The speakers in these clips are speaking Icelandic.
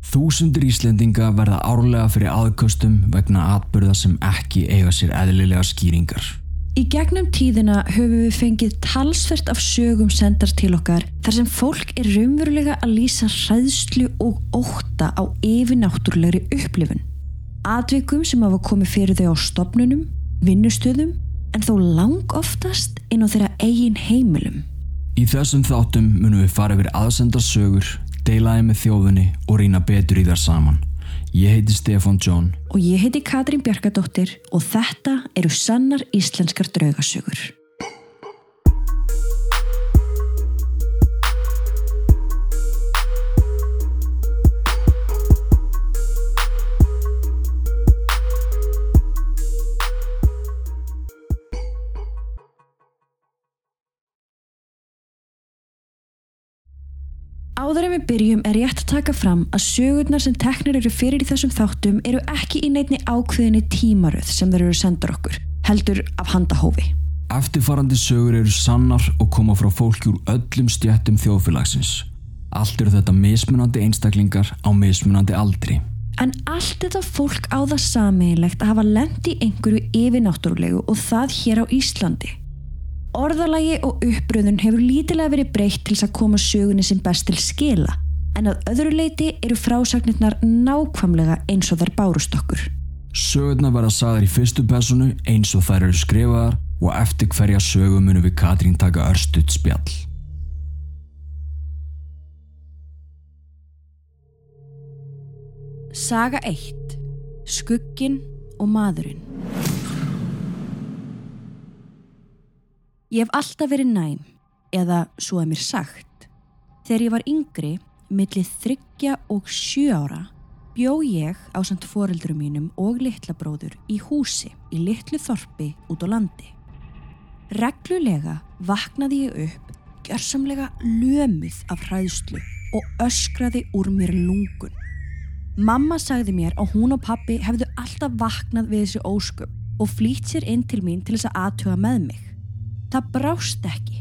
Þúsundir Íslendinga verða árlega fyrir aðköstum vegna atbyrða sem ekki eiga sér eðlilega skýringar. Í gegnum tíðina höfum við fengið talsvert af sögum sendar til okkar þar sem fólk er raunverulega að lýsa hræðslu og óta á yfirnáttúrulegri upplifun. Atvikum sem hafa komið fyrir þau á stopnunum, vinnustöðum en þó lang oftast inn á þeirra eigin heimilum. Í þessum þáttum munum við fara yfir aðsendar sögur, deilaði með þjóðunni og rýna betur í þar saman. Ég heiti Stefan John Og ég heiti Katrín Bjarkadóttir og þetta eru sannar íslenskar draugasögur. Áður en við byrjum er rétt að taka fram að sögurnar sem teknir eru fyrir í þessum þáttum eru ekki í neittni ákveðinni tímaröð sem þeir eru sendur okkur, heldur af handahófi. Eftirfarandi sögur eru sannar og koma frá fólki úr öllum stjættum þjóðfélagsins. Allt eru þetta mismunandi einstaklingar á mismunandi aldri. En allt þetta fólk á það sameigilegt að hafa lendi einhverju yfirnáttúrulegu og það hér á Íslandi. Orðalagi og uppröðun hefur lítilega verið breytt til þess að koma sögunni sem best til skila en að öðru leiti eru frásagnirnar nákvamlega eins og þær bárust okkur. Sögurnar verða sagðar í fyrstu personu eins og þær eru skrifaðar og eftir hverja sögu munum við Katrín taka örstuðt spjall. Saga 1. Skuggin og maðurinn Ég hef alltaf verið næm, eða svo að mér sagt. Þegar ég var yngri, millið þryggja og sjö ára, bjó ég á samt foreldurum mínum og litlabróður í húsi í litlu þorpi út á landi. Reglulega vaknaði ég upp, gjörsamlega lömuð af hræðslu og öskraði úr mér lungun. Mamma sagði mér að hún og pappi hefðu alltaf vaknað við þessi ósköp og flýtt sér inn til mín til þess að aðtuga með mig. Það brást ekki.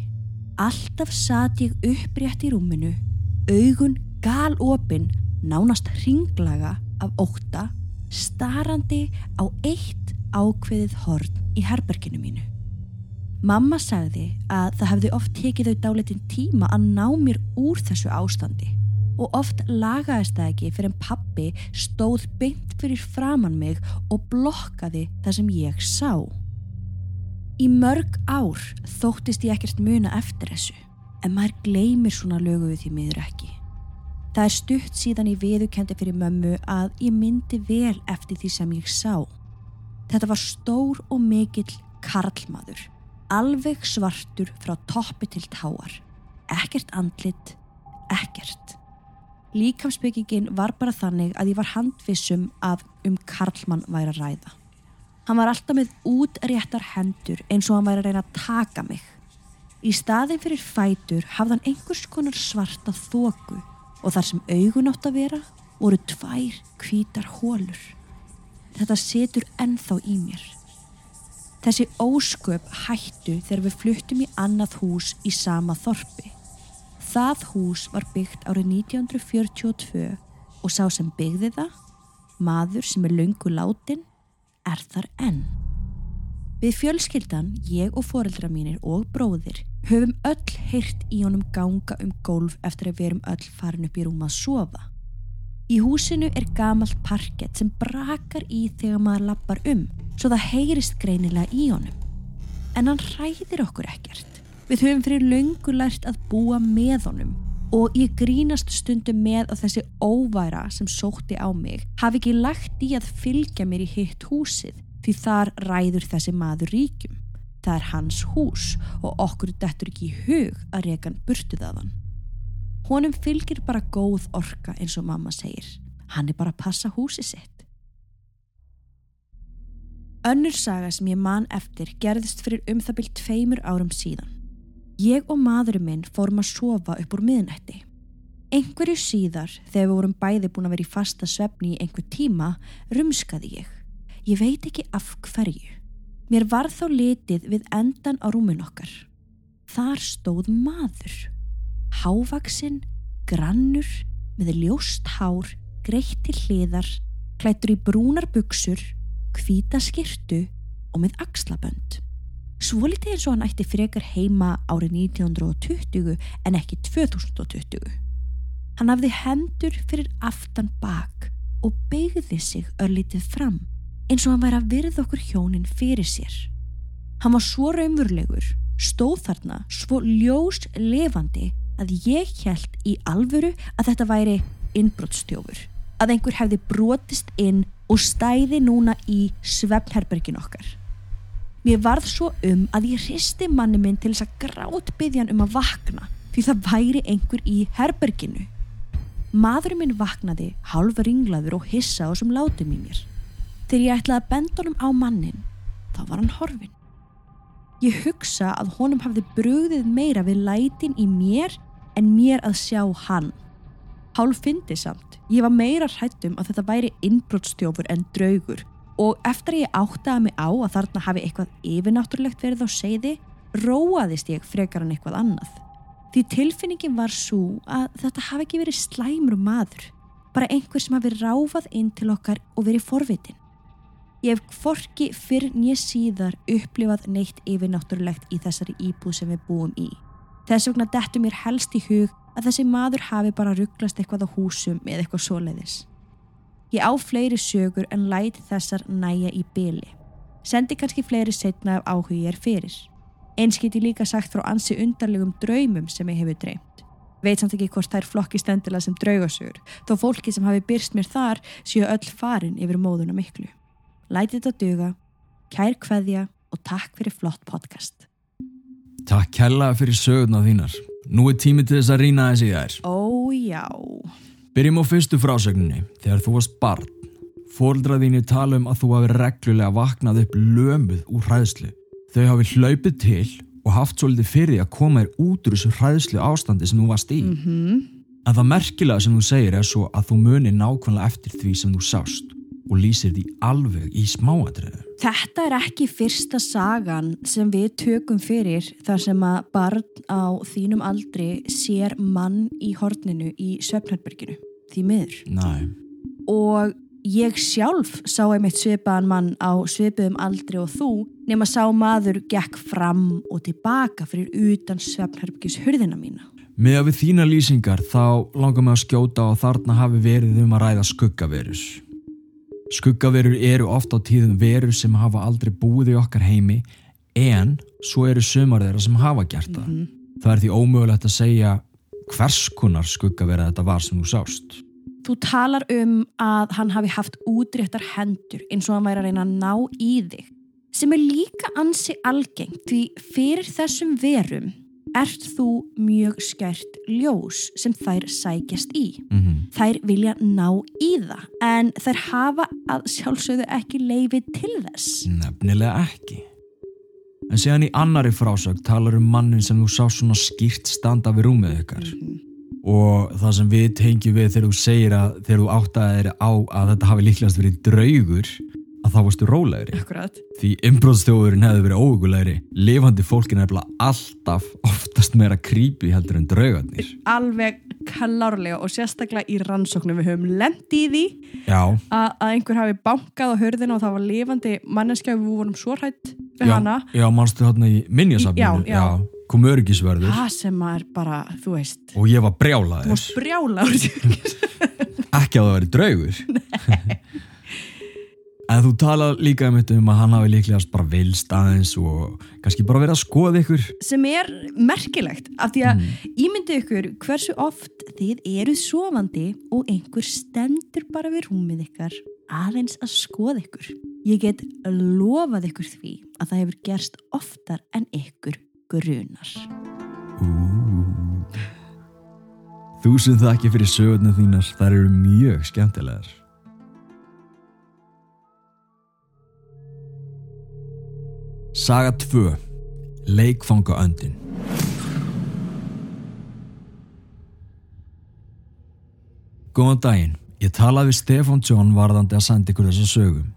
Alltaf satt ég upprétt í rúminu, augun galopin, nánast hringlaga af óta, starandi á eitt ákveðið horn í herberginu mínu. Mamma sagði að það hefði oft tekið þau dálitin tíma að ná mér úr þessu ástandi og oft lagaðist það ekki fyrir en pappi stóð beint fyrir framann mig og blokkaði það sem ég sá. Í mörg ár þóttist ég ekkert muna eftir þessu, en maður gleymir svona lögu við því miður ekki. Það er stutt síðan ég viðukendi fyrir mömmu að ég myndi vel eftir því sem ég sá. Þetta var stór og mikill karlmaður, alveg svartur frá toppi til táar. Ekkert andlit, ekkert. Líkamsbyggingin var bara þannig að ég var handvissum að um karlmann væri að ræða. Hann var alltaf með útréttar hendur eins og hann væri að reyna að taka mig. Í staðin fyrir fætur hafði hann einhvers konar svarta þóku og þar sem augun átt að vera voru tvær hvítar hólur. Þetta setur ennþá í mér. Þessi ósköp hættu þegar við fluttum í annað hús í sama þorpi. Það hús var byggt árið 1942 og sá sem byggði það, maður sem er laungu látin, er þar enn. Við fjölskyldan, ég og foreldra mínir og bróðir höfum öll heyrt í honum ganga um gólf eftir að við erum öll farin upp í rúma að sofa. Í húsinu er gamalt parkett sem brakar í þegar maður lappar um svo það heyrist greinilega í honum. En hann hræðir okkur ekkert. Við höfum fyrir löngu lært að búa með honum og ég grínast stundum með að þessi óværa sem sótti á mig hafi ekki lagt í að fylgja mér í hitt húsið því þar ræður þessi maður ríkjum. Það er hans hús og okkur dettur ekki í hug að reykan burtuð að hann. Honum fylgir bara góð orka eins og mamma segir. Hann er bara að passa húsi sitt. Önnur saga sem ég man eftir gerðist fyrir um það byrj tveimur árum síðan. Ég og maðurinn minn fórum að sofa upp úr miðnætti. Einhverju síðar, þegar við vorum bæði búin að vera í fasta svefni í einhver tíma, rumskaði ég. Ég veit ekki af hverju. Mér var þá litið við endan á rúmin okkar. Þar stóð maður. Hávaksinn, grannur, með ljóst hár, greitt til hliðar, klættur í brúnar buksur, hvíta skirtu og með axlabönd. Svolítið eins og hann ætti frekar heima árið 1920 en ekki 2020. Hann hafði hendur fyrir aftan bak og beigði sig örlítið fram eins og hann væri að virða okkur hjónin fyrir sér. Hann var svo raunverulegur, stóð þarna svo ljós levandi að ég held í alvöru að þetta væri innbrottstjófur. Að einhver hefði brotist inn og stæði núna í svefnherbergin okkar. Mér varð svo um að ég hristi manni minn til þess að grátt byggjan um að vakna því það væri einhver í herberginu. Maðurinn minn vaknaði hálfa ringlaður og hissa á sem látum í mér. Þegar ég ætlaði að benda honum á mannin, þá var hann horfin. Ég hugsa að honum hafði brugðið meira við lætin í mér en mér að sjá hann. Hálf fyndi samt. Ég var meira hrættum að þetta væri innbrottstjófur en draugur og eftir ég áttaði mig á að þarna hafi eitthvað yfirnáttúrulegt verið á segði, róaðist ég frekar en eitthvað annað. Því tilfinningin var svo að þetta hafi ekki verið slæmur maður, bara einhver sem hafi ráfað inn til okkar og verið forvitin. Ég hef forki fyrr nýja síðar upplifað neitt yfirnáttúrulegt í þessari íbúð sem við búum í. Þess vegna dettu mér helst í hug að þessi maður hafi bara rugglast eitthvað á húsum eða eitthvað svoleiðis. Ég á fleiri sögur en læti þessar næja í byli. Sendi kannski fleiri setna ef áhuga ég er fyrir. Eins get ég líka sagt frá ansi undarlegum draumum sem ég hefur dreymt. Veit samt ekki hvort þær flokki stendilega sem draugasögur, þó fólki sem hafi byrst mér þar séu öll farin yfir móðuna miklu. Læti þetta duga, kær kveðja og takk fyrir flott podcast. Takk kella fyrir sögurna þínar. Nú er tími til þess að rýna þessi þær. Ó já. Byrjum á fyrstu frásögninni. Þegar þú varst barn, fóreldraðinni tala um að þú hafi reglulega vaknað upp lömuð úr hræðslu. Þau hafi hlaupið til og haft svolítið fyrir að koma þér út úr þessu hræðslu ástandi sem þú varst í. Mm -hmm. En það merkilega sem þú segir er svo að þú munir nákvæmlega eftir því sem þú sást og lýsir því alveg í smáatriðu. Þetta er ekki fyrsta sagan sem við tökum fyrir þar sem að barn á þínum aldri sér mann í horninu í Svefnherberginu, því miður. Næ. Og ég sjálf sá einmitt svipaðan mann á svipuðum aldri og þú nema sá maður gekk fram og tilbaka fyrir utan Svefnherbergis hurðina mína. Með að við þína lýsingar þá langar mig að skjóta og þarna hafi verið um að ræða skuggaverus. Skuggaverur eru oft á tíðum verur sem hafa aldrei búið í okkar heimi en svo eru sumar þeirra sem hafa gert það. Mhm. Það er því ómögulegt að segja hvers konar skuggavera þetta var sem þú sást. Þú talar um að hann hafi haft útréttar hendur eins og hann væri að reyna að ná í þig sem er líka ansi algengt því fyrir þessum verum ert þú mjög skært ljós sem þær sækjast í. Mm -hmm. Þær vilja ná í það en þær hafa að sjálfsögðu ekki leifi til þess. Nefnilega ekki. En síðan í annari frásög talar um mannin sem þú sá svona skýrt standa við rúmið ykkar. Og það sem við tengjum við þegar þú segir að þegar þú áttaðir á að þetta hafi líklegast verið draugur að þá varstu rólegri. Akkurat. Því umbróðstjóðurinn hefði verið óhugulegri. Lifandi fólkin er bara alltaf oftast meira creepy heldur en draugarnir. Alveg klárlega og sérstaklega í rannsóknum við höfum lendi í því Já, að, einhver hafi bankað á hörðina og það var lifandi manneskja við vorum svo hrætt við já, hana. já, manstu hérna í minjasafninu. Já, já. kom öryggisverður Það sem er bara, þú veist, og ég var þú brjálaður. varst brjála úr því. ekki að það veri draugur en þú tala líka um þetta um að hann hafi líklegast bara vilst aðeins og kannski bara verið að skoða ykkur sem er merkilegt af því að ímyndið ykkur hversu oft þið eru sofandi og einhver stendur bara við rúmið ykkar aðeins að skoða ykkur. Ég get lofað ykkur því að það hefur gerst oftar en ykkur grunar. Þú sem það ekki fyrir sögurnar þínar þær eru mjög skemmtilegar Saga 2 Leikfanga öndin Góðan daginn, ég talaði við Stefán John varðandi að senda ykkur þessa sögum.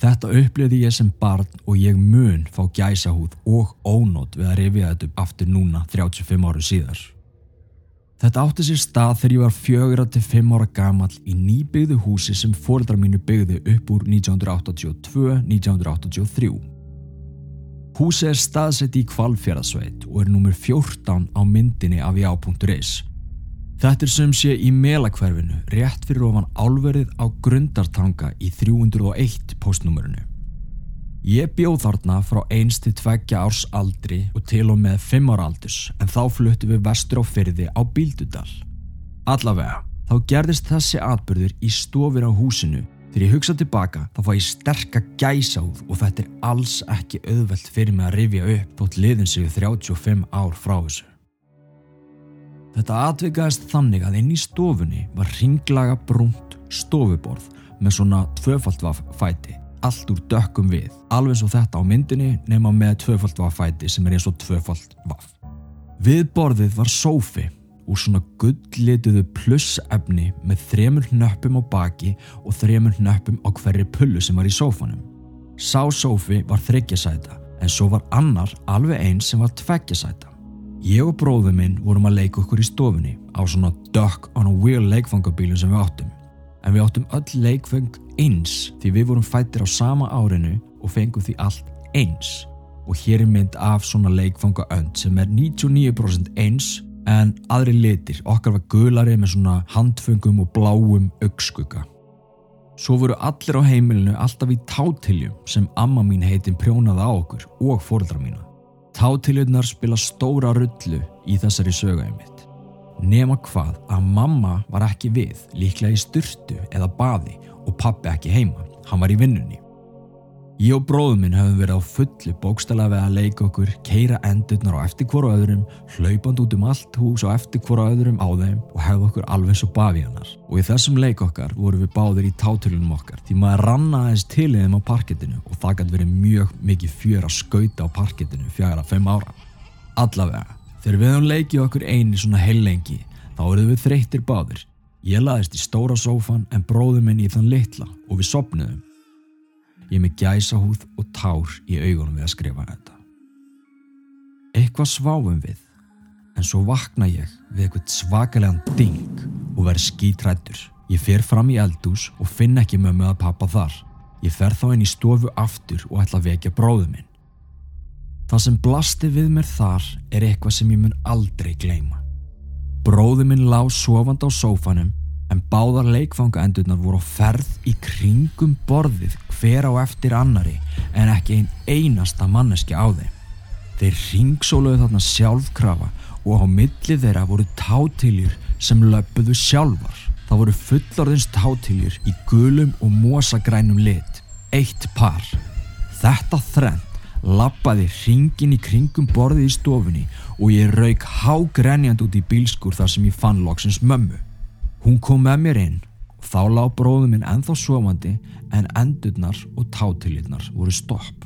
Þetta upplifði ég sem barn og ég mun fá gæsahúð og ónót við að rifja þetta upp aftur núna 35 áru síðar. Þetta átti sér stað þegar ég var fjögra til fimm ára gamal í nýbyggðu húsi sem fóreldrar mínu byggðu upp úr 1982-1983. Húsi er staðsett í Kvalfjörðasveit og er nummer 14 á myndinni af já.is. Þetta er sem sé í melakverfinu rétt fyrir ofan álverið á grundartanga í 301 postnúmerinu. Ég bjóð þarna frá eins til tveggja árs aldri og til og með fimm ára aldurs en þá fluttu við vestur á fyrði á Bíldudal. Allavega, þá gerðist þessi atbyrður í stofir á húsinu þegar ég hugsa tilbaka þá fá ég sterka gæsáð og þetta er alls ekki auðvelt fyrir mig að rifja upp þótt liðin sig 35 ár frá þessu. Þetta atvikaðist þannig að inn í stofunni var ringlaga brúnt stofuborð með svona tvöfaldvaf fæti allt úr dökkum við, alveg svo þetta á myndinni nema með tvöfaldvaffæti sem er eins og tvöfaldvaff. Við borðið var sófi úr svona gullituðu plussefni með þremur nöppum á baki og þremur nöppum á hverri pullu sem var í sófanum. Sá sófi var þryggjasæta en svo var annar alveg eins sem var tveggjasæta. Ég og bróðum minn vorum að leika okkur í stofunni á svona duck on a wheel leikfangabílum sem við áttum en við áttum öll leikfeng eins því við vorum fættir á sama árinu og fengum því allt eins og hér er mynd af svona leikfanga önd sem er 99% eins en aðri litir, okkar var gulari með svona handfengum og bláum augskugga. Svo voru allir á heimilinu alltaf í tátiljum sem amma mín heitin prjónaði á okkur og fóröldra mína. Tátiljunar spila stóra rullu í þessari sögæði mitt. Nema hvað að mamma var ekki við, líklega í styrtu eða baði og pappi ekki heima, hann var í vinnunni. Ég og bróðum minn höfum verið á fullu bókstala við að leika okkur, keira endurnar á eftir hvora öðrum, hlaupand út um allt hús á eftir hvora öðrum á þeim og hefðu okkur alveg svo bavíanar. Og í þessum leik okkar vorum við báðir í tátilunum okkar því maður ranna aðeins til í þeim á parkettinu og það gæti verið mjög mikið fjör að skauta á parkettinu fjara fem ára. Allavega, þegar við höfum leikið okkur eini svona heilengi þá eruð við þreyttir báðir. Ég laðist í stóra sófan en bróðum minn í þann litla og við sopnuðum. Ég með gæsa húð og tár í augunum við að skrifa þetta. Eitthvað sváum við, en svo vakna ég við eitthvað svakalegan ding og verð skítrættur. Ég fer fram í eldús og finn ekki mömmu að pappa þar. Ég fer þá inn í stofu aftur og ætla að vekja bróðum minn. Það sem blasti við mér þar er eitthvað sem ég mun aldrei gleyma. Bróði minn lág sofand á sófanum en báðar leikfangaendurnar voru á ferð í kringum borðið hver á eftir annari en ekki einn einasta manneski á þeim. Þeir ringsóluðu þarna sjálfkrafa og á milli þeirra voru tátiljur sem löpuðu sjálfar. Það voru fullorðins tátiljur í gulum og mosagrænum lit. Eitt par. Þetta þrenn lappaði ringin í kringum borðið í stofunni og ég rauk hágrenjand út í bílskur þar sem ég fann loksins mömmu. Hún kom með mér inn og þá lág bróðum minn enþá sofandi en endurnar og tátilirnar voru stopp.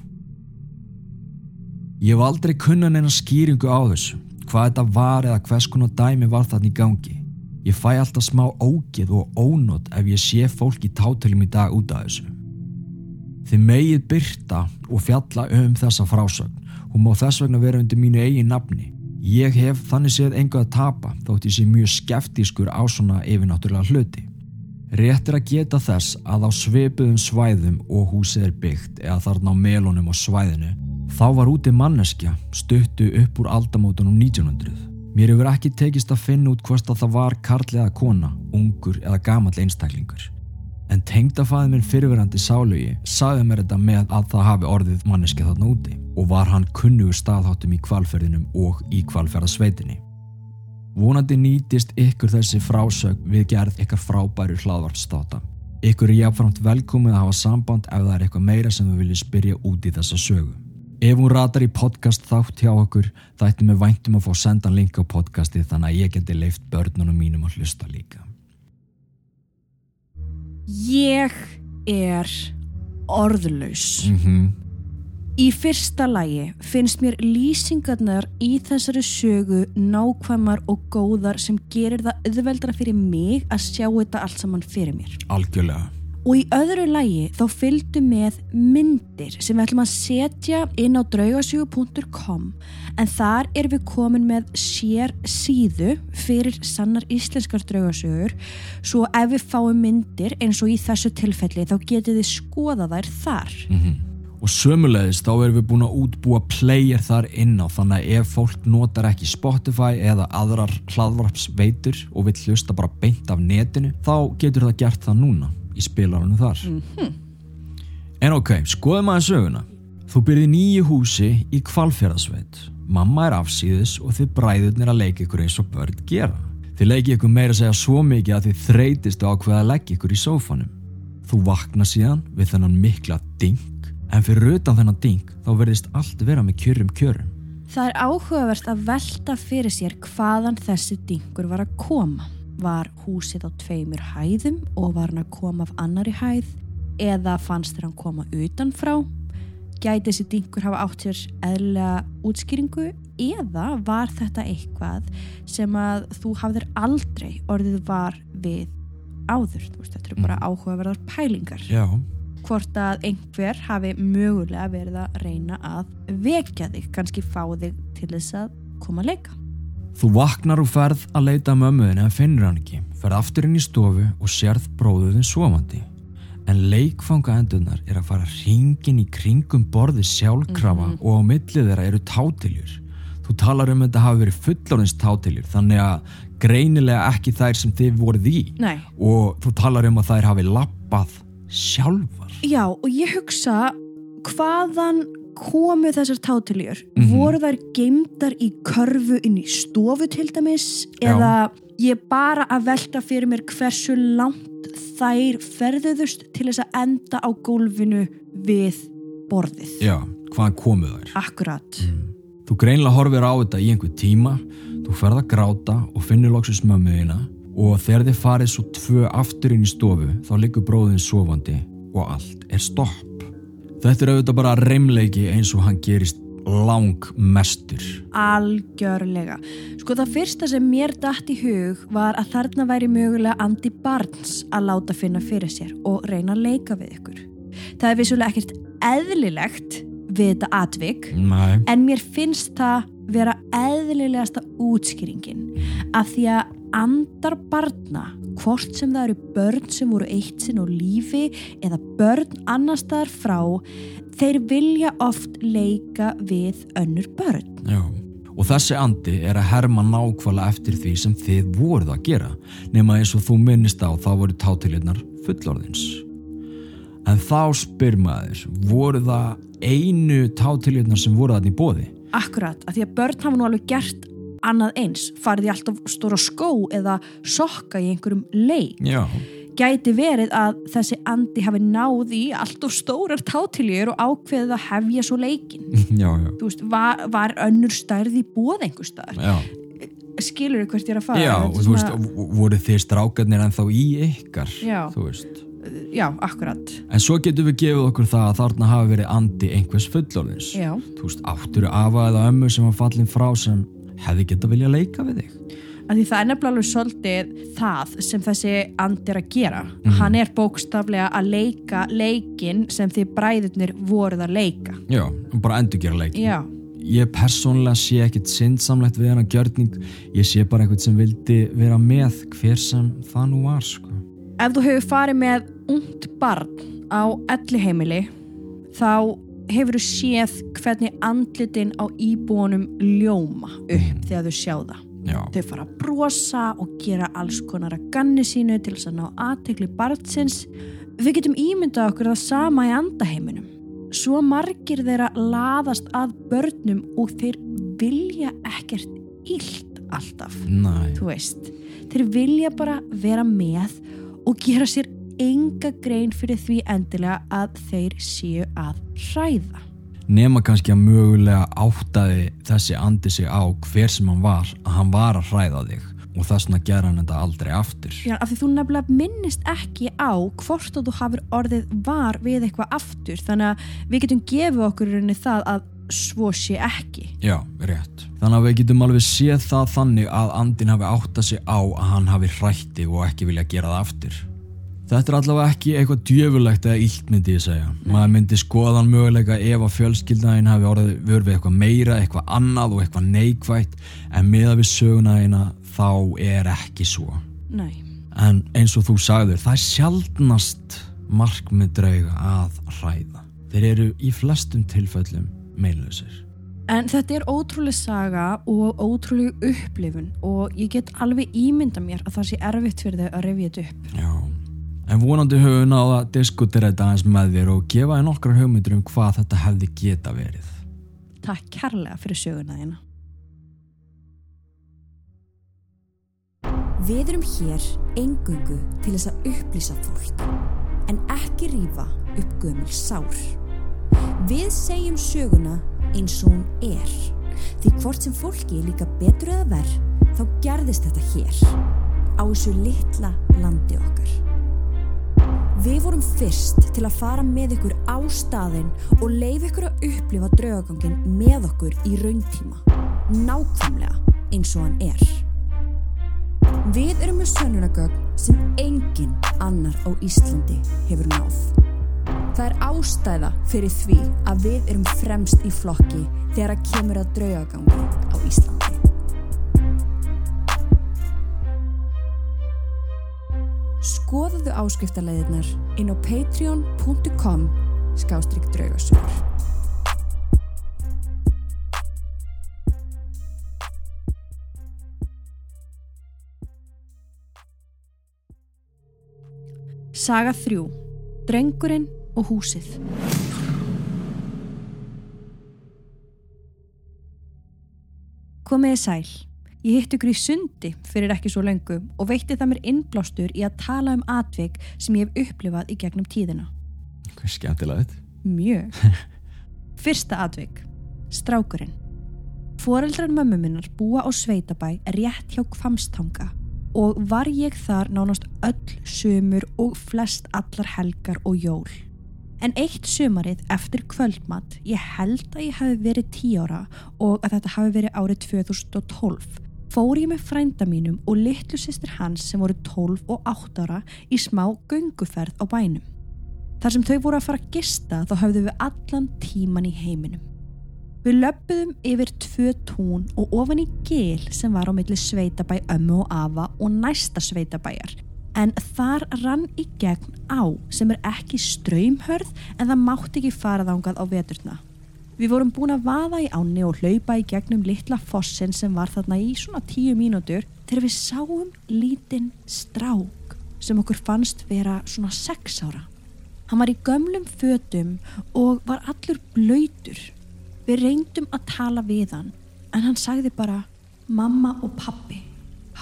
Ég hef aldrei kunnan eina skýringu á þessu, hvað þetta var eða hvers konar dæmi var þarna í gangi. Ég fæ alltaf smá ógið og ónót ef ég sé fólk í tátiljum í dag út af þessu. Þið megið byrta og fjalla um þessa frásögn. Hún má þess vegna vera undir mínu eigin nafni. Ég hef þannig séð enga að tapa þótt ég sé mjög skeftískur á svona yfirnáttúrulega hluti. Rétt er að geta þess að á sveipuðum svæðum og húsið er byggt eða þarna á melunum og svæðinu þá var úti manneskja stuttu upp úr aldamótunum 1900. Mér hefur ekki tekist að finna út hvort að það var karl eða kona, ungur eða gamall einstaklingur en tengdafæði minn fyrirverandi sálugi sagði mér þetta með að það hafi orðið manneski þarna úti og var hann kunnugur staðháttum í kvalferðinum og í kvalferðasveitinni. Vonandi nýtist ykkur þessi frásög við gerð ykkar frábæru hlaðvartstáta. Ykkur er jáfnframt velkomið að hafa samband ef það er eitthvað meira sem við viljum spyrja út í þessa sögu. Ef hún ratar í podcast þátt hjá okkur, það ættum við væntum að fá sendan link á podcastið þannig að ég geti leift börnunum mínum að hlusta líka. Ég er orðlaus. Mm -hmm. Í fyrsta lagi finnst mér lýsingarnar í þessari sögu nákvæmar og góðar sem gerir það auðveldra fyrir mig að sjá þetta allt saman fyrir mér. Algjörlega. Og í öðru lægi þá fylgdu með myndir sem við ætlum að setja inn á draugasjögu.com en þar erum við komin með sér síðu fyrir sannar íslenskar draugasjögur svo ef við fáum myndir eins og í þessu tilfelli þá getið þið skoða þær þar. Mm Og sömulegist þá erum við búin að útbúa player þar inn á þannig að ef fólk notar ekki Spotify eða aðrar hlaðvarpsveitur og vill hlusta bara beint af netinu þá getur það gert það núna í spilarunum þar. Mhm. En ok, skoðum aðeins söguna. Þú byrði nýju húsi í kvalfjörðasveit. Mamma er afsýðis og þið bræðurnir að leika ykkur eins og börn gera. Þið leiki ykkur meira að segja svo mikið að þið þreytist á hvað að leggja ykkur í sófanum. Þú vakna síðan við þennan mikla ding en fyrir utan þennan ding þá verðist allt vera með kjörum kjörum. Það er áhugavert að velta fyrir sér hvaðan þessi dingur var að koma. Var húsið á tveimur hæðum og var hann að koma af annari hæð eða fannst þér hann koma utanfrá? Gæti þessi dingur hafa átt sér eðlega útskýringu eða var þetta eitthvað sem að þú hafðir aldrei orðið var við áður? Veist, þetta eru bara áhugaverðar pælingar Já. hvort að einhver hafi mögulega verið að reyna að vekja þig, kannski fá þig til þess að koma að leika. Þú vaknar og ferð að leita mömmuðin en finnur hann ekki. Ferð aftur inn í stofu og sérð bróðuðin sofandi. En leikfanga endunar er að fara hringin í kringum borði sjálfkrafa og á millið þeirra eru tátiljur. Þú talar um að þetta hafi verið fullorins tátiljur þannig að greinilega ekki þær sem þið voruð í Nei. og þú talar um að þær hafi lappað sjálfar. Já, og ég hugsa hvaðan komu þessar tátiljur? Mhm. Voru þær geimdar í körfu inn í stofu til dæmis? Já. Eða ég bara að velta fyrir mér hversu langt þær ferðuðust til þess að enda á gólfinu við borðið? Já, hvaðan komu þær? Akkurat. Þú greinlega horfir á þetta í einhver tíma, þú ferð að gráta og finnur loksins mömmuðina og þegar þið farið svo tvö aftur inn í stofu þá liggur bróðin sofandi og allt er stopp. Þetta er auðvitað bara reymleiki eins og hann gerist lang mestur. Algjörlega. Sko það fyrsta sem mér datt í hug var að þarna væri mögulega andi barns að láta finna fyrir sér og reyna að leika við ykkur. Það er vissulega ekkert eðlilegt við þetta atvik Nei, en mér finnst það vera eðlilegasta útskýringin af því að andar barna hvort sem það eru börn sem voru eitt sinn og lífi eða börn annar staðar frá þeir vilja oft leika við önnur börn já. Og þessi andi er að herma nákvæmlega eftir því sem þið voruð að gera nema eins og þú minnist á þá voru tátilirnar fullorðins. En þá spyr maður, voru það einu tátilirnar sem voru þarna í bóði? Akkurat, af því að börn hafa nú alveg gert annað eins, farið í alltaf stóra skó eða sokka í einhverjum leik. Já. Gæti verið að þessi andi hafi náð í alltaf stórar tátiljur og ákveðið að hefja svo leikin. Já, já. Veist, var, var önnur stærð í bóð einhver staðar? Já, Skilur þú hvert ég er að fara? já og þú veist, svona- voru þið strákarnir ennþá í ykkar, þú veist. Já, akkurat. En svo getum við gefið okkur það að þarna hafi verið andi einhvers fullorðins. Já. Þú veist, áttur afa eða ömmu sem var fallin frá sem hefði geta vilja leika við þig. Af því það er nefnilega alveg svolítið það sem þessi andi er að gera. Mhm. Hann er bókstaflega að leika leikin sem þið bræðurnir voruð að leika. Já, bara endur gera leikin. Já. Ég persónlega sé ekkit syndsamlegt við hennar gjörning. Ég sé bara eitthvað sem vildi vera með hver sem það nú var, sko. Ef þú hefur farið með ungt barn á elli heimili þá hefur þú séð hvernig andlitin á íbúanum ljóma upp þegar þau sjá það. Já, Þau fara að brosa og gera alls konar að ganni sínu til þess að ná aðtekli barnsins. Við getum ímyndað okkur það sama í andaheiminum. Svo margir þeirra laðast að börnum og þeir vilja ekkert illt alltaf. næ. Þú veist, þeir vilja bara vera með og gera sér enga grein fyrir því endilega að þeir séu að hræða. Nema kannski að mögulega áttaði þessi andi sig á hver sem hann var að hann var að hræða þig og þess vegna gera hann þetta aldrei aftur. Já, af því þú nefnilega minnist ekki á hvort að þú hafur orðið var við eitthvað aftur þannig að við getum gefið okkur rauninni það að svo sé ekki. Já, rétt. Þannig að við getum alveg séð það þannig að andin hafi áttað sig á að hann hafi hrætti og ekki vilja gera það aftur. Þetta er allavega ekki eitthvað djöfulegt eða illt myndi ég segja. Maður myndi skoðan möguleika ef að fjölskyldaðin hafi orðið vörfið eitthvað meira, eitthvað annað og eitthvað neikvægt en miða við sögunaðina þá er ekki svo. Nei. En eins og þú sagður, það er sjaldnast markmið drauga að hræða. Þeir eru í flestum tilfellum meilösir. En þetta er ótrúlega saga og ótrúlega upplifun og ég get alveg ímynda mér að það sé erfitt fyrir þau að revja þetta upp. Já, en vonandi höfum við náða að diskutera þetta aðeins með þér og gefa þér nokkrar hugmyndir um hvað þetta hefði geta verið. Takk kærlega fyrir söguna þína. Við erum hér engungu til þess að upplýsa fólk, en ekki rífa upp gömul sár. Við segjum söguna eins og hún er, því hvort sem fólki er líka betur eða verð, þá gerðist þetta hér, á þessu litla landi okkar. Við vorum fyrst til að fara með ykkur á staðinn og leif ykkur að upplifa draugagangin með okkur í rauntíma, nákvæmlega eins og hann er. Við erum með sönnunagögn sem engin annar á Íslandi hefur náð. Það er ástæða fyrir því að við erum fremst í flokki þegar að kemur að draugagangi á Íslandi. Skoðuðu áskriftarleiðirnar inn á patreon.com skástrygg draugasögur. Saga 3. Drengurinn og húsið. Komiði sæl. Ég hitt ykkur í sundi fyrir ekki svo lengu og veitti það mér innblástur í að tala um atvik sem ég hef upplifað í gegnum tíðina. Hvað skemmtilega þetta? Mjög. Fyrsta atvik. Strákurinn. Foreldrar mömmu minnar búa á Sveitabæ rétt hjá Kvamstanga og var ég þar nánast öll sömur og flest allar helgar og jól. En eitt sömarið eftir kvöldmatt, ég held að ég hafi verið 10 ára og að þetta hafi verið árið 2012, fór ég með frænda mínum og litlu sýstir hans sem voru 12 og 8 ára í smá gönguferð á bænum. Þar sem þau voru að fara að gista þá hafðu við allan tíman í heiminum. Við löpuðum yfir tvö tún og ofan í gil sem var á milli sveitabæ ömmu og afa og næsta sveitabæjar. En þar rann í gegn á sem er ekki ströymhörð en það mátti ekki fara þángað á veturna. Við vorum búin að vaða í áni og hlaupa í gegnum litla fossin sem var þarna í svona tíu mínútur þegar við sáum lítinn strák sem okkur fannst vera svona sex ára. Hann var í gömlum fötum og var allur blöytur. Við reyndum að tala við hann en hann sagði bara mamma og pappi,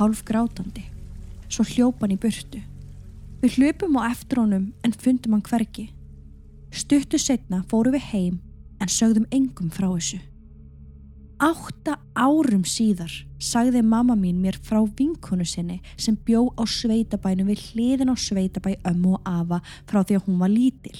hálf grátandi. Svo hljópa hann í burtu. Við hljöpum á eftir honum en fundum hann hvergi. Stuttu setna fóru við heim en sögðum engum frá þessu. Átta árum síðar sagði mamma mín mér frá vinkonu sinni sem bjó á sveitabænum við hliðin á sveitabæ ömmu og afa frá því að hún var lítil.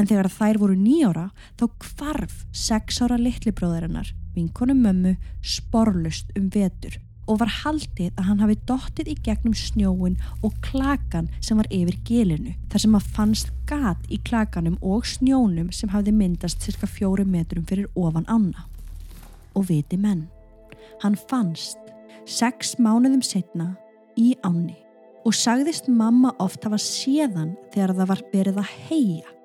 En þegar þær voru nýjára þá kvarf sex ára litli bróðarinnar, vinkonu mömmu, sporlust um vetur og var haldið að hann hafi dottið í gegnum snjóin og klakan sem var yfir gelinu þar sem að fannst gat í klakanum og snjónum sem hafði myndast cirka fjóru metrum fyrir ofan ána. Og viti menn, hann fannst sex mánuðum setna í áni og sagðist mamma oft hafa séðan þegar það var verið að heia.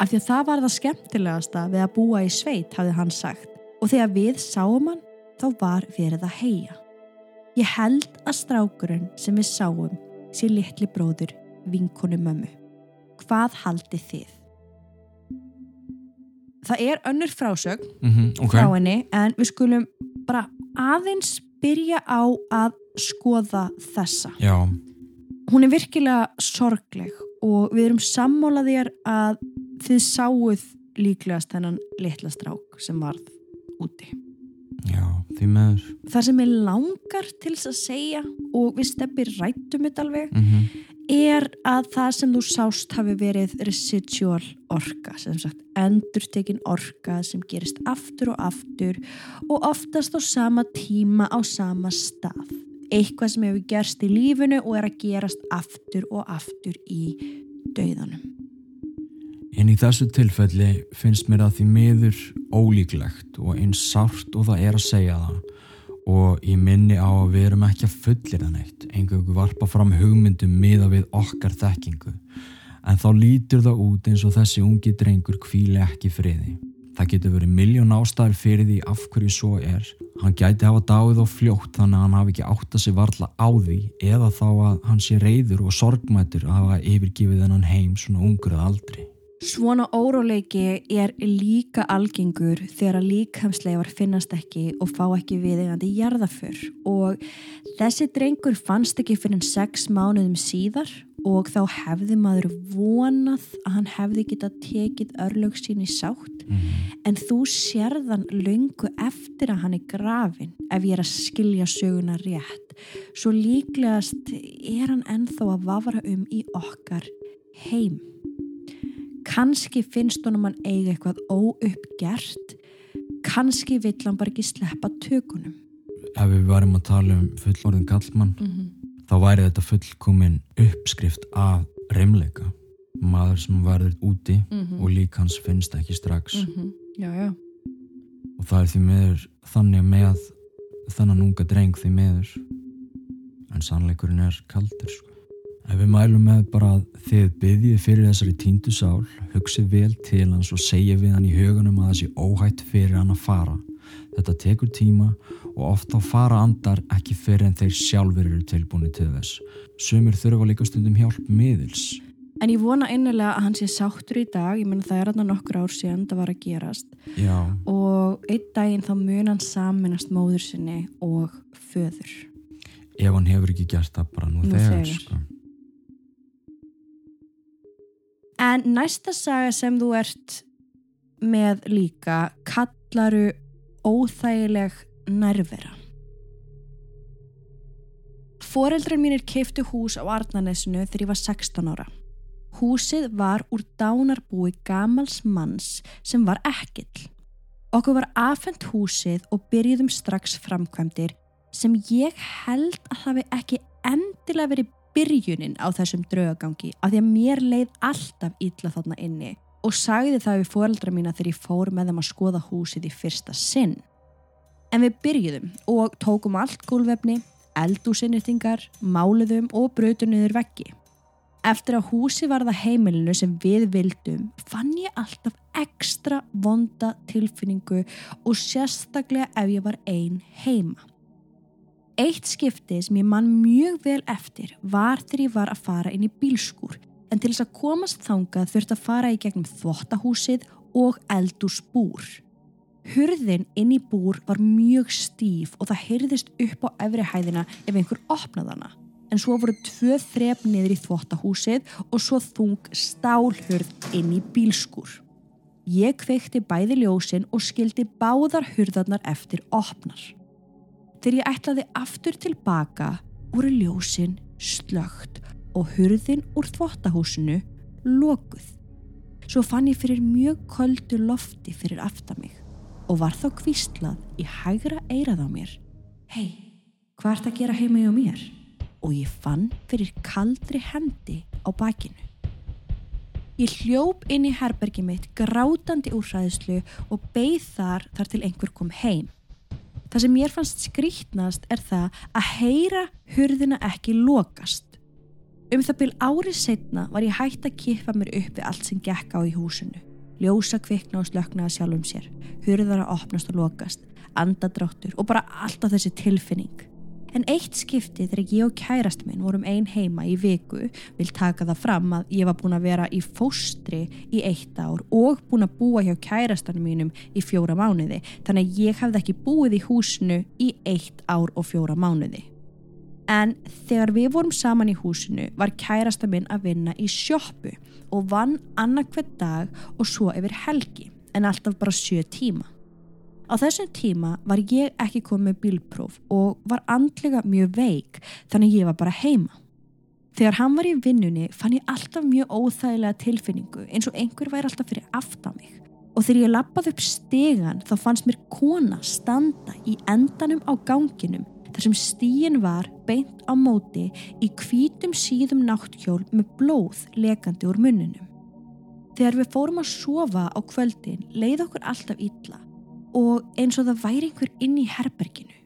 Af því að það var það skemmtilegasta við að búa í sveit, hafði hann sagt. Og þegar við sáum hann, þá var verið að heia. Ég held að strákurinn sem við sáum sé litli bróður vinkonu mömmu. Hvað haldið þið? Það er önnur frásögn Mm -hmm, ok. frá henni en við skulum bara aðeins byrja á að skoða þessa. Já, Hún er virkilega sorgleg og við erum sammálaðir að þið sáuð líklegast þennan litla strák sem varð úti. já. Það sem ég langar til þess að segja og við steppir rættum þetta alveg Mm er að það sem þú sást hafi verið residual orka, sem sagt endurtekin orka sem gerist aftur og aftur og oftast á sama tíma á sama stað. Eitthvað sem hefur gerst í lífinu og er að gerast aftur og aftur í dauðanum. En í þessu tilfelli finnst mér að því miður ólíklegt og eins sárt og það er að segja það og ég minni á að við erum ekki að fullir það neitt, einhverju varpa fram hugmyndum miða við okkar þekkingu en þá lítur það út eins og þessi ungi drengur kvíli ekki friði. Það getur verið miljón ástæður fyrir því af hverju svo er. Hann gæti hafa dáið og fljótt þannig að hann hafi ekki átt að sig varla á því eða þá að hann sé reyður og sorgmætur að hafa yfirgifið þennan heim svona ungur að aldri. Svona óróleiki er líka algengur þegar að líkamsleifar finnast ekki og fá ekki viðegandi jarðaför og þessi drengur fannst ekki fyrir sex mánuðum síðar og þá hefði maður vonað að hann hefði geta tekið örlög sín í sátt. Mm. en þú sérðan löngu eftir að hann er grafin ef ég er að skilja söguna rétt. Svo líklegast er hann ennþá að vafra um í okkar heim kannski finnst honum hann eiga eitthvað óuppgert kannski vill hann bara ekki sleppa tökunum Ef við varum að tala um fullorðin kallmann mm -hmm. þá væri þetta fullkomin uppskrift af reymleika. Maður sem verður úti Mhm. og lík hans finnst ekki strax já, já. og það er því meður þannig með þennan unga dreng því meður en sannleikurinn er kaldur sko. Ef við mælum með bara að þið byggjið fyrir þessari tíndu sál hugsið vel til hans og segja við hann í hugunum að sé óhætt fyrir hann að fara þetta tekur tíma og oft þá fara andar ekki fyrir en þeir sjálfur eru tilbúinu til þess sumir þurfa líka stundum hjálp miðils En ég vona einnilega að hann sé sáttur í dag, ég menna það er þarna nokkur ár síðan það var að gerast já, og einn daginn þá mun hann saminast móður sinni og föður. ef hann hefur ekki gert það bara nú, Nú þegar, þegar. Sko. En næsta saga sem þú ert með líka kallaru óþægileg nærvera. Foreldrar mínir keiftu hús á Arnarnesinu þegar ég var 16 ára. Húsið var úr dánarbúi gamals manns sem var ekkill. Okkur var afhengt húsið og byrjuðum strax framkvæmdir sem ég held að við ekki endilega verið byrjunin á þessum draugagangi af því að mér leið alltaf illa þarna inni og sagði það við foreldra mína þegar ég fór með þeim að skoða húsið í fyrsta sinn. En við byrjuðum og tókum allt gólvefni, eldúsinnýttingar, máluðum og brutum niður veggi. Eftir að húsi var það heimilinu sem við vildum fann ég alltaf ekstra vonda tilfinningu og sérstaklega ef ég var ein heima. Eitt skipti sem ég man mjög vel eftir var þegar ég var að fara inn í bílskúr en til þess að komast þangað þurft að fara í gegnum þvottahúsið og eldúsbúr. Hurðin inn í búr var mjög stíf og það heyrðist upp á efri hæðina ef einhver opnaði hana. En svo voru tvö þrep niður í þvottahúsið og svo þung stálhurð inn í bílskúr. Ég kveikti bæði ljósin og skildi báðar hurðarnar eftir opnar. Þegar ég ætlaði aftur tilbaka voru ljósin slögt og hurðin úr þvottahúsinu lokuð. Svo fann ég fyrir mjög köldu lofti fyrir aftan mig og var þá kvíslað í hægra eirað á mér. Hei, hvað ert að gera heima hjá mér? Og ég fann fyrir kaldri hendi á bakinu. Ég hljóp inn í herbergi mitt grátandi úr hræðslu og beigð þar þar til einhver kom heim. Það sem mér fannst skrítnast er það að heyra hurðina ekki lokast. Um það byl árið setna var ég hægt að kippa mér upp við allt sem gekk á í húsinu. Ljósa kvikna og slöknaða sjálfum sér, hurðar að opnast og lokast, andadráttur og bara alltaf þessi tilfinning. En eitt skipti þegar ég og kærast minn vorum ein heima í viku vil taka það fram að ég var búin að vera í fóstri í eitt ár og búin að búa hjá kærastanum mínum í fjóra mánuði þannig að ég hefði ekki búið í húsinu í eitt ár og fjóra mánuði. En þegar við vorum saman í húsinu var kærasta minn að vinna í sjoppu og vann annarkvæð dag og svo yfir helgi en alltaf bara sjö tíma. Á þessum tíma var ég ekki komið bílpróf og var andlega mjög veik þannig ég var bara heima. Þegar hann var í vinnunni fann ég alltaf mjög óþægilega tilfinningu eins og einhver væri alltaf fyrir aftan mig. Og þegar ég lappaði upp stegan þá fannst mér kona standa í endanum á ganginum þar sem stíin var beint á móti í hvítum síðum náttkjól með blóð lekandi úr munninum. Þegar við fórum að sofa á kvöldin leið okkur alltaf illa og eins og það væri einhver inn í herberginu.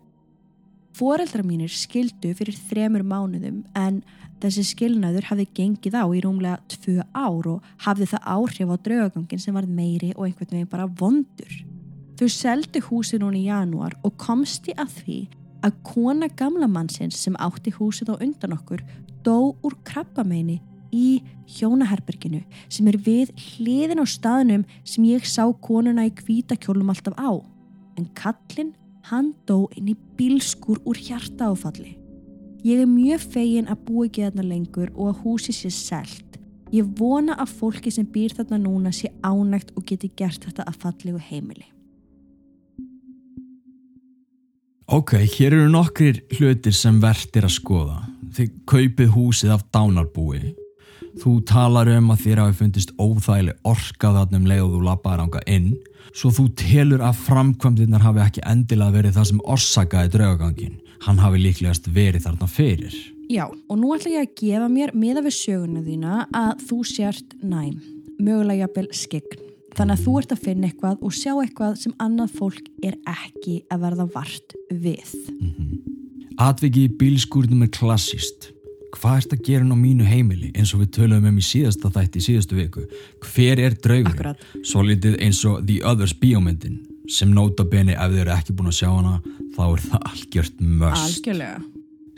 Fóreldra mínir skildu fyrir þremur mánuðum en þessi skilnaður hafði gengið á í rúmlega tvö ár og hafði það áhrif á draugagangin sem var meiri og einhvern veginn bara vondur. Þau seldu húsi núna í janúar og komst í að því að kona gamla mannsins sem átti húsið á undan okkur dó úr krabbameini í hjónaherberginu sem er við hliðin á staðnum sem ég sá konuna í kvítakjólum alltaf á. En kallin hann dó inn í bílskur úr hjarta áfalli. Ég er mjög fegin að búa ekki þarna lengur og að húsi sé selt. Ég vona að fólki sem býr þarna núna sé ánægt og geti gert þetta að fallegu heimili. Ok, hér eru nokkrir hlutir sem verðtir að skoða. Þið kaupið húsið af dánarbúi. Þú talar um að þér hafi fundist óþægileg orkað þarna um leið og þú lappaði ranga inn. Svo þú telur að framkvæmdinnar hafi ekki endilega verið það sem orsakaði draugagangin. Hann hafi líklegast verið þarna fyrir. Já, og nú ætla ég að gefa mér miða við söguna þína að þú sért næm, mögulega jafnvel skegn. Þannig að þú ert að finna eitthvað og sjá eitthvað sem annað fólk er ekki að verða vart við. Mm -hmm. Atviki í bílskúrnum er klassist. Hvað ert að gera ná mínu heimili eins og við töluðum um í síðasta þætti í síðastu viku? Hver er draugur? Svo litið eins og The Others bíómyndin sem nota beni ef þið eru ekki búin að sjá hana þá er það algjört möst. Algjörlega.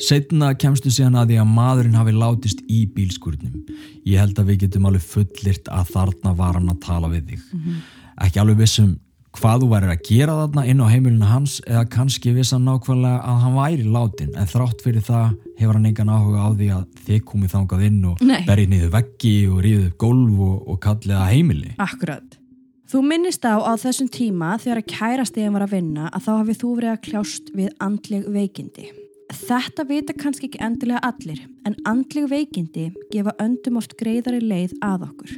Setna kemstu síðan að því að maðurinn hafi látist í bílskurnum. Ég held að við getum alveg fullirt að þarna var hann að tala við þig. Mm -hmm. Ekki alveg vissum hvað þú væri að gera þarna inn á heimilinu hans eða kannski vissan nákvæmlega að hann væri látin en þrátt fyrir það hefur hann engan áhuga á því að þið komið þangað inn og berið niður veggi og ríðið upp gólf og, og kallið að heimili. Akkurat. Þú minnist á á þessum tíma þegar að kærastegin var að vinna að þá hafið þú verið að kljást við andleg veikindi. Þetta vita kannski ekki endilega allir en andleg veikindi gefa öndum oft greiðari leið að okkur.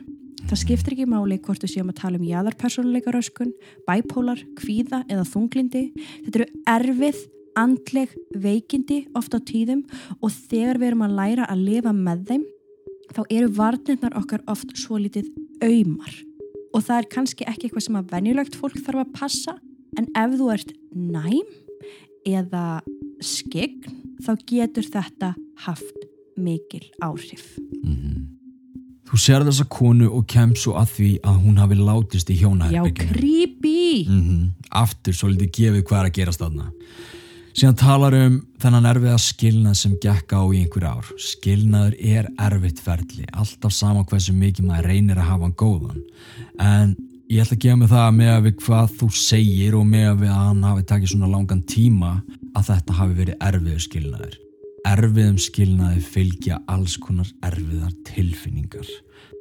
Það skiptir ekki máli hvort við séum að tala um jæðarpersónuleika röskun, bæpólar, kvíða eða þunglindi. Þetta eru erfið, andleg, veikindi ofta á tíðum og þegar við erum að læra að lifa með þeim þá eru varnirnar okkar oft svo litið auðmar og það er kannski ekki eitthvað sem að venjulegt fólk þarf að passa en ef þú ert næm eða skegn þá getur þetta haft mikil áhrif. Mm -hmm. Þú sér þessa konu og kem svo að því að hún hafi látist í hjónaherbygginu. Já, creepy! Mm -hmm. Aftur svo litið gefið hvað er að gerast þarna. Síðan talar um þennan erfiða skilnað sem gekk á í einhver ár. Skilnaður er erfitt ferli, alltaf sama hversu mikið maður reynir að hafa hann góðan. En ég ætla að gefa mig það með að við hvað þú segir og með að hann hafi takið svona langan tíma að þetta hafi verið erfiðu skilnaður. Erfiðum skilnaði fylgja alls konar erfiðar tilfinningar.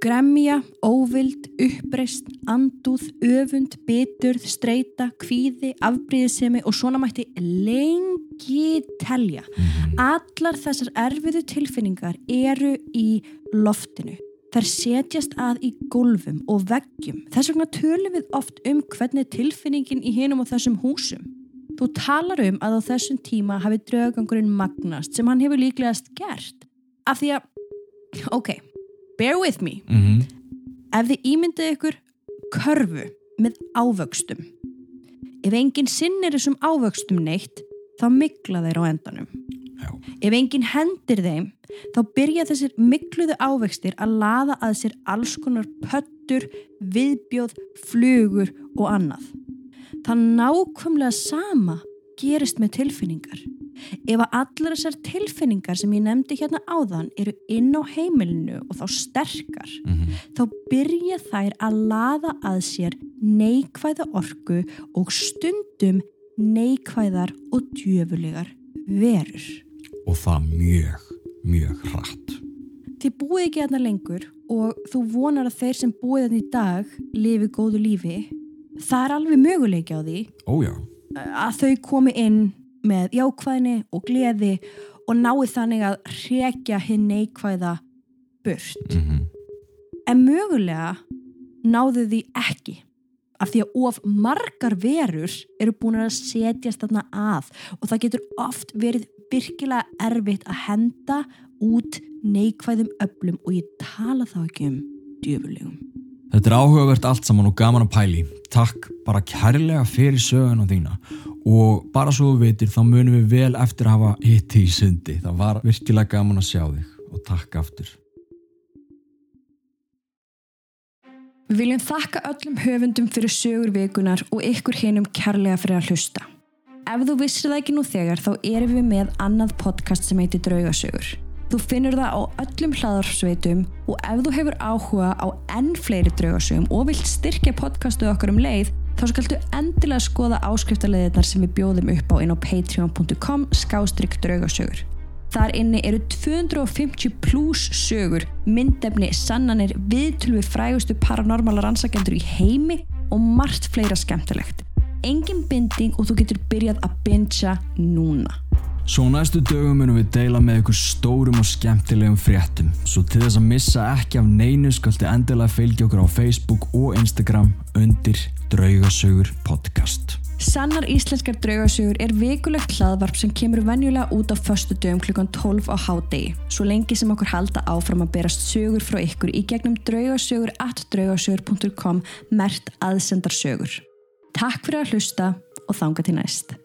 Gremja, óvild, uppreist, andúð, öfund, biturð, streyta, kvíði, afbríðisemi og svona mætti lengi telja. Mm -hmm. Allar þessar erfiðu tilfinningar eru í loftinu. Þær setjast að í gólfum og veggjum. Þess vegna tölum við oft um hvernig tilfinningin í hinum og þessum húsum. Þú talar um að á þessum tíma hafi draugangurinn magnast sem hann hefur líklegast gert. Af því að, ok, bear with me. Mm -hmm. Ef þið ímyndið ykkur körfu með ávöxtum. Ef enginn sinnir þessum ávöxtum neitt, þá mikla þeir á endanum. Já. Ef enginn hendir þeim, þá byrja þessir mikluðu ávextir að laða að sér alls konar pöttur, viðbjóð, flugur og annað. Það nákvæmlega sama gerist með tilfinningar. Ef að allar þessar tilfinningar sem ég nefndi hérna áðan eru inn á heimilinu og þá sterkar, Mm -hmm. þá byrja þær að laða að sér neikvæða orku og stundum neikvæðar og djöfulegar verur. Og það mjög, mjög hratt. Þið búið ekki hérna lengur og þú vonar að þeir sem búið hérna í dag lifi góðu lífi. Það er alveg möguleiki á því Ójá. að þau komi inn með jákvæðni og gleði og nái þannig að hrekja hinn neikvæða burt. Mm -hmm. En mögulega náðu því ekki af því að of margar verur eru búin að setjast þarna að og það getur oft verið virkilega erfitt að henda út neikvæðum öflum og ég tala þá ekki um djöfulegum. Þetta er áhugavert allt saman og gaman að pæli. Takk bara kærlega fyrir söguna þína og bara svo við veitir þá munum við vel eftir að hafa hitti í sundi. Það var virkilega gaman að sjá þig og takk aftur. Við viljum þakka öllum höfundum fyrir sögur vikunar og ykkur hinnum kærlega fyrir að hlusta. Ef þú vissir það ekki nú þegar þá erum við með annað podcast sem heitir Draugasögur. Þú finnur það á öllum hlaðarsveitum og ef þú hefur áhuga á enn fleiri draugasögum og vilt styrkja podcastu okkar um leið þá skaldu endilega skoða áskriftarleðinar sem við bjóðum upp á inn á patreon.com skástrygg draugasögur. Þar inni eru 250 pluss sögur, myndefni, sannanir, viðtölu við frægustu paranormala rannsakendur í heimi og margt fleira skemmtilegt. Engin binding og þú getur byrjað að bingja núna. Svo næstu dögum munum við deila með ykkur stórum og skemmtilegum fréttum. Svo til þess að missa ekki af neinu skalti endilega fylgja okkur á Facebook og Instagram undir Draugasögur podcast. Sannar íslenskar draugasögur er vikulegt hlaðvarp sem kemur venjulega út á förstu dögum klukkan 12 á hádegi. Svo lengi sem okkur halda áfram að berast sögur frá ykkur í gegnum draugasögur at draugasögur.com mert aðsendar sögur. Takk fyrir að hlusta og þanga til næst.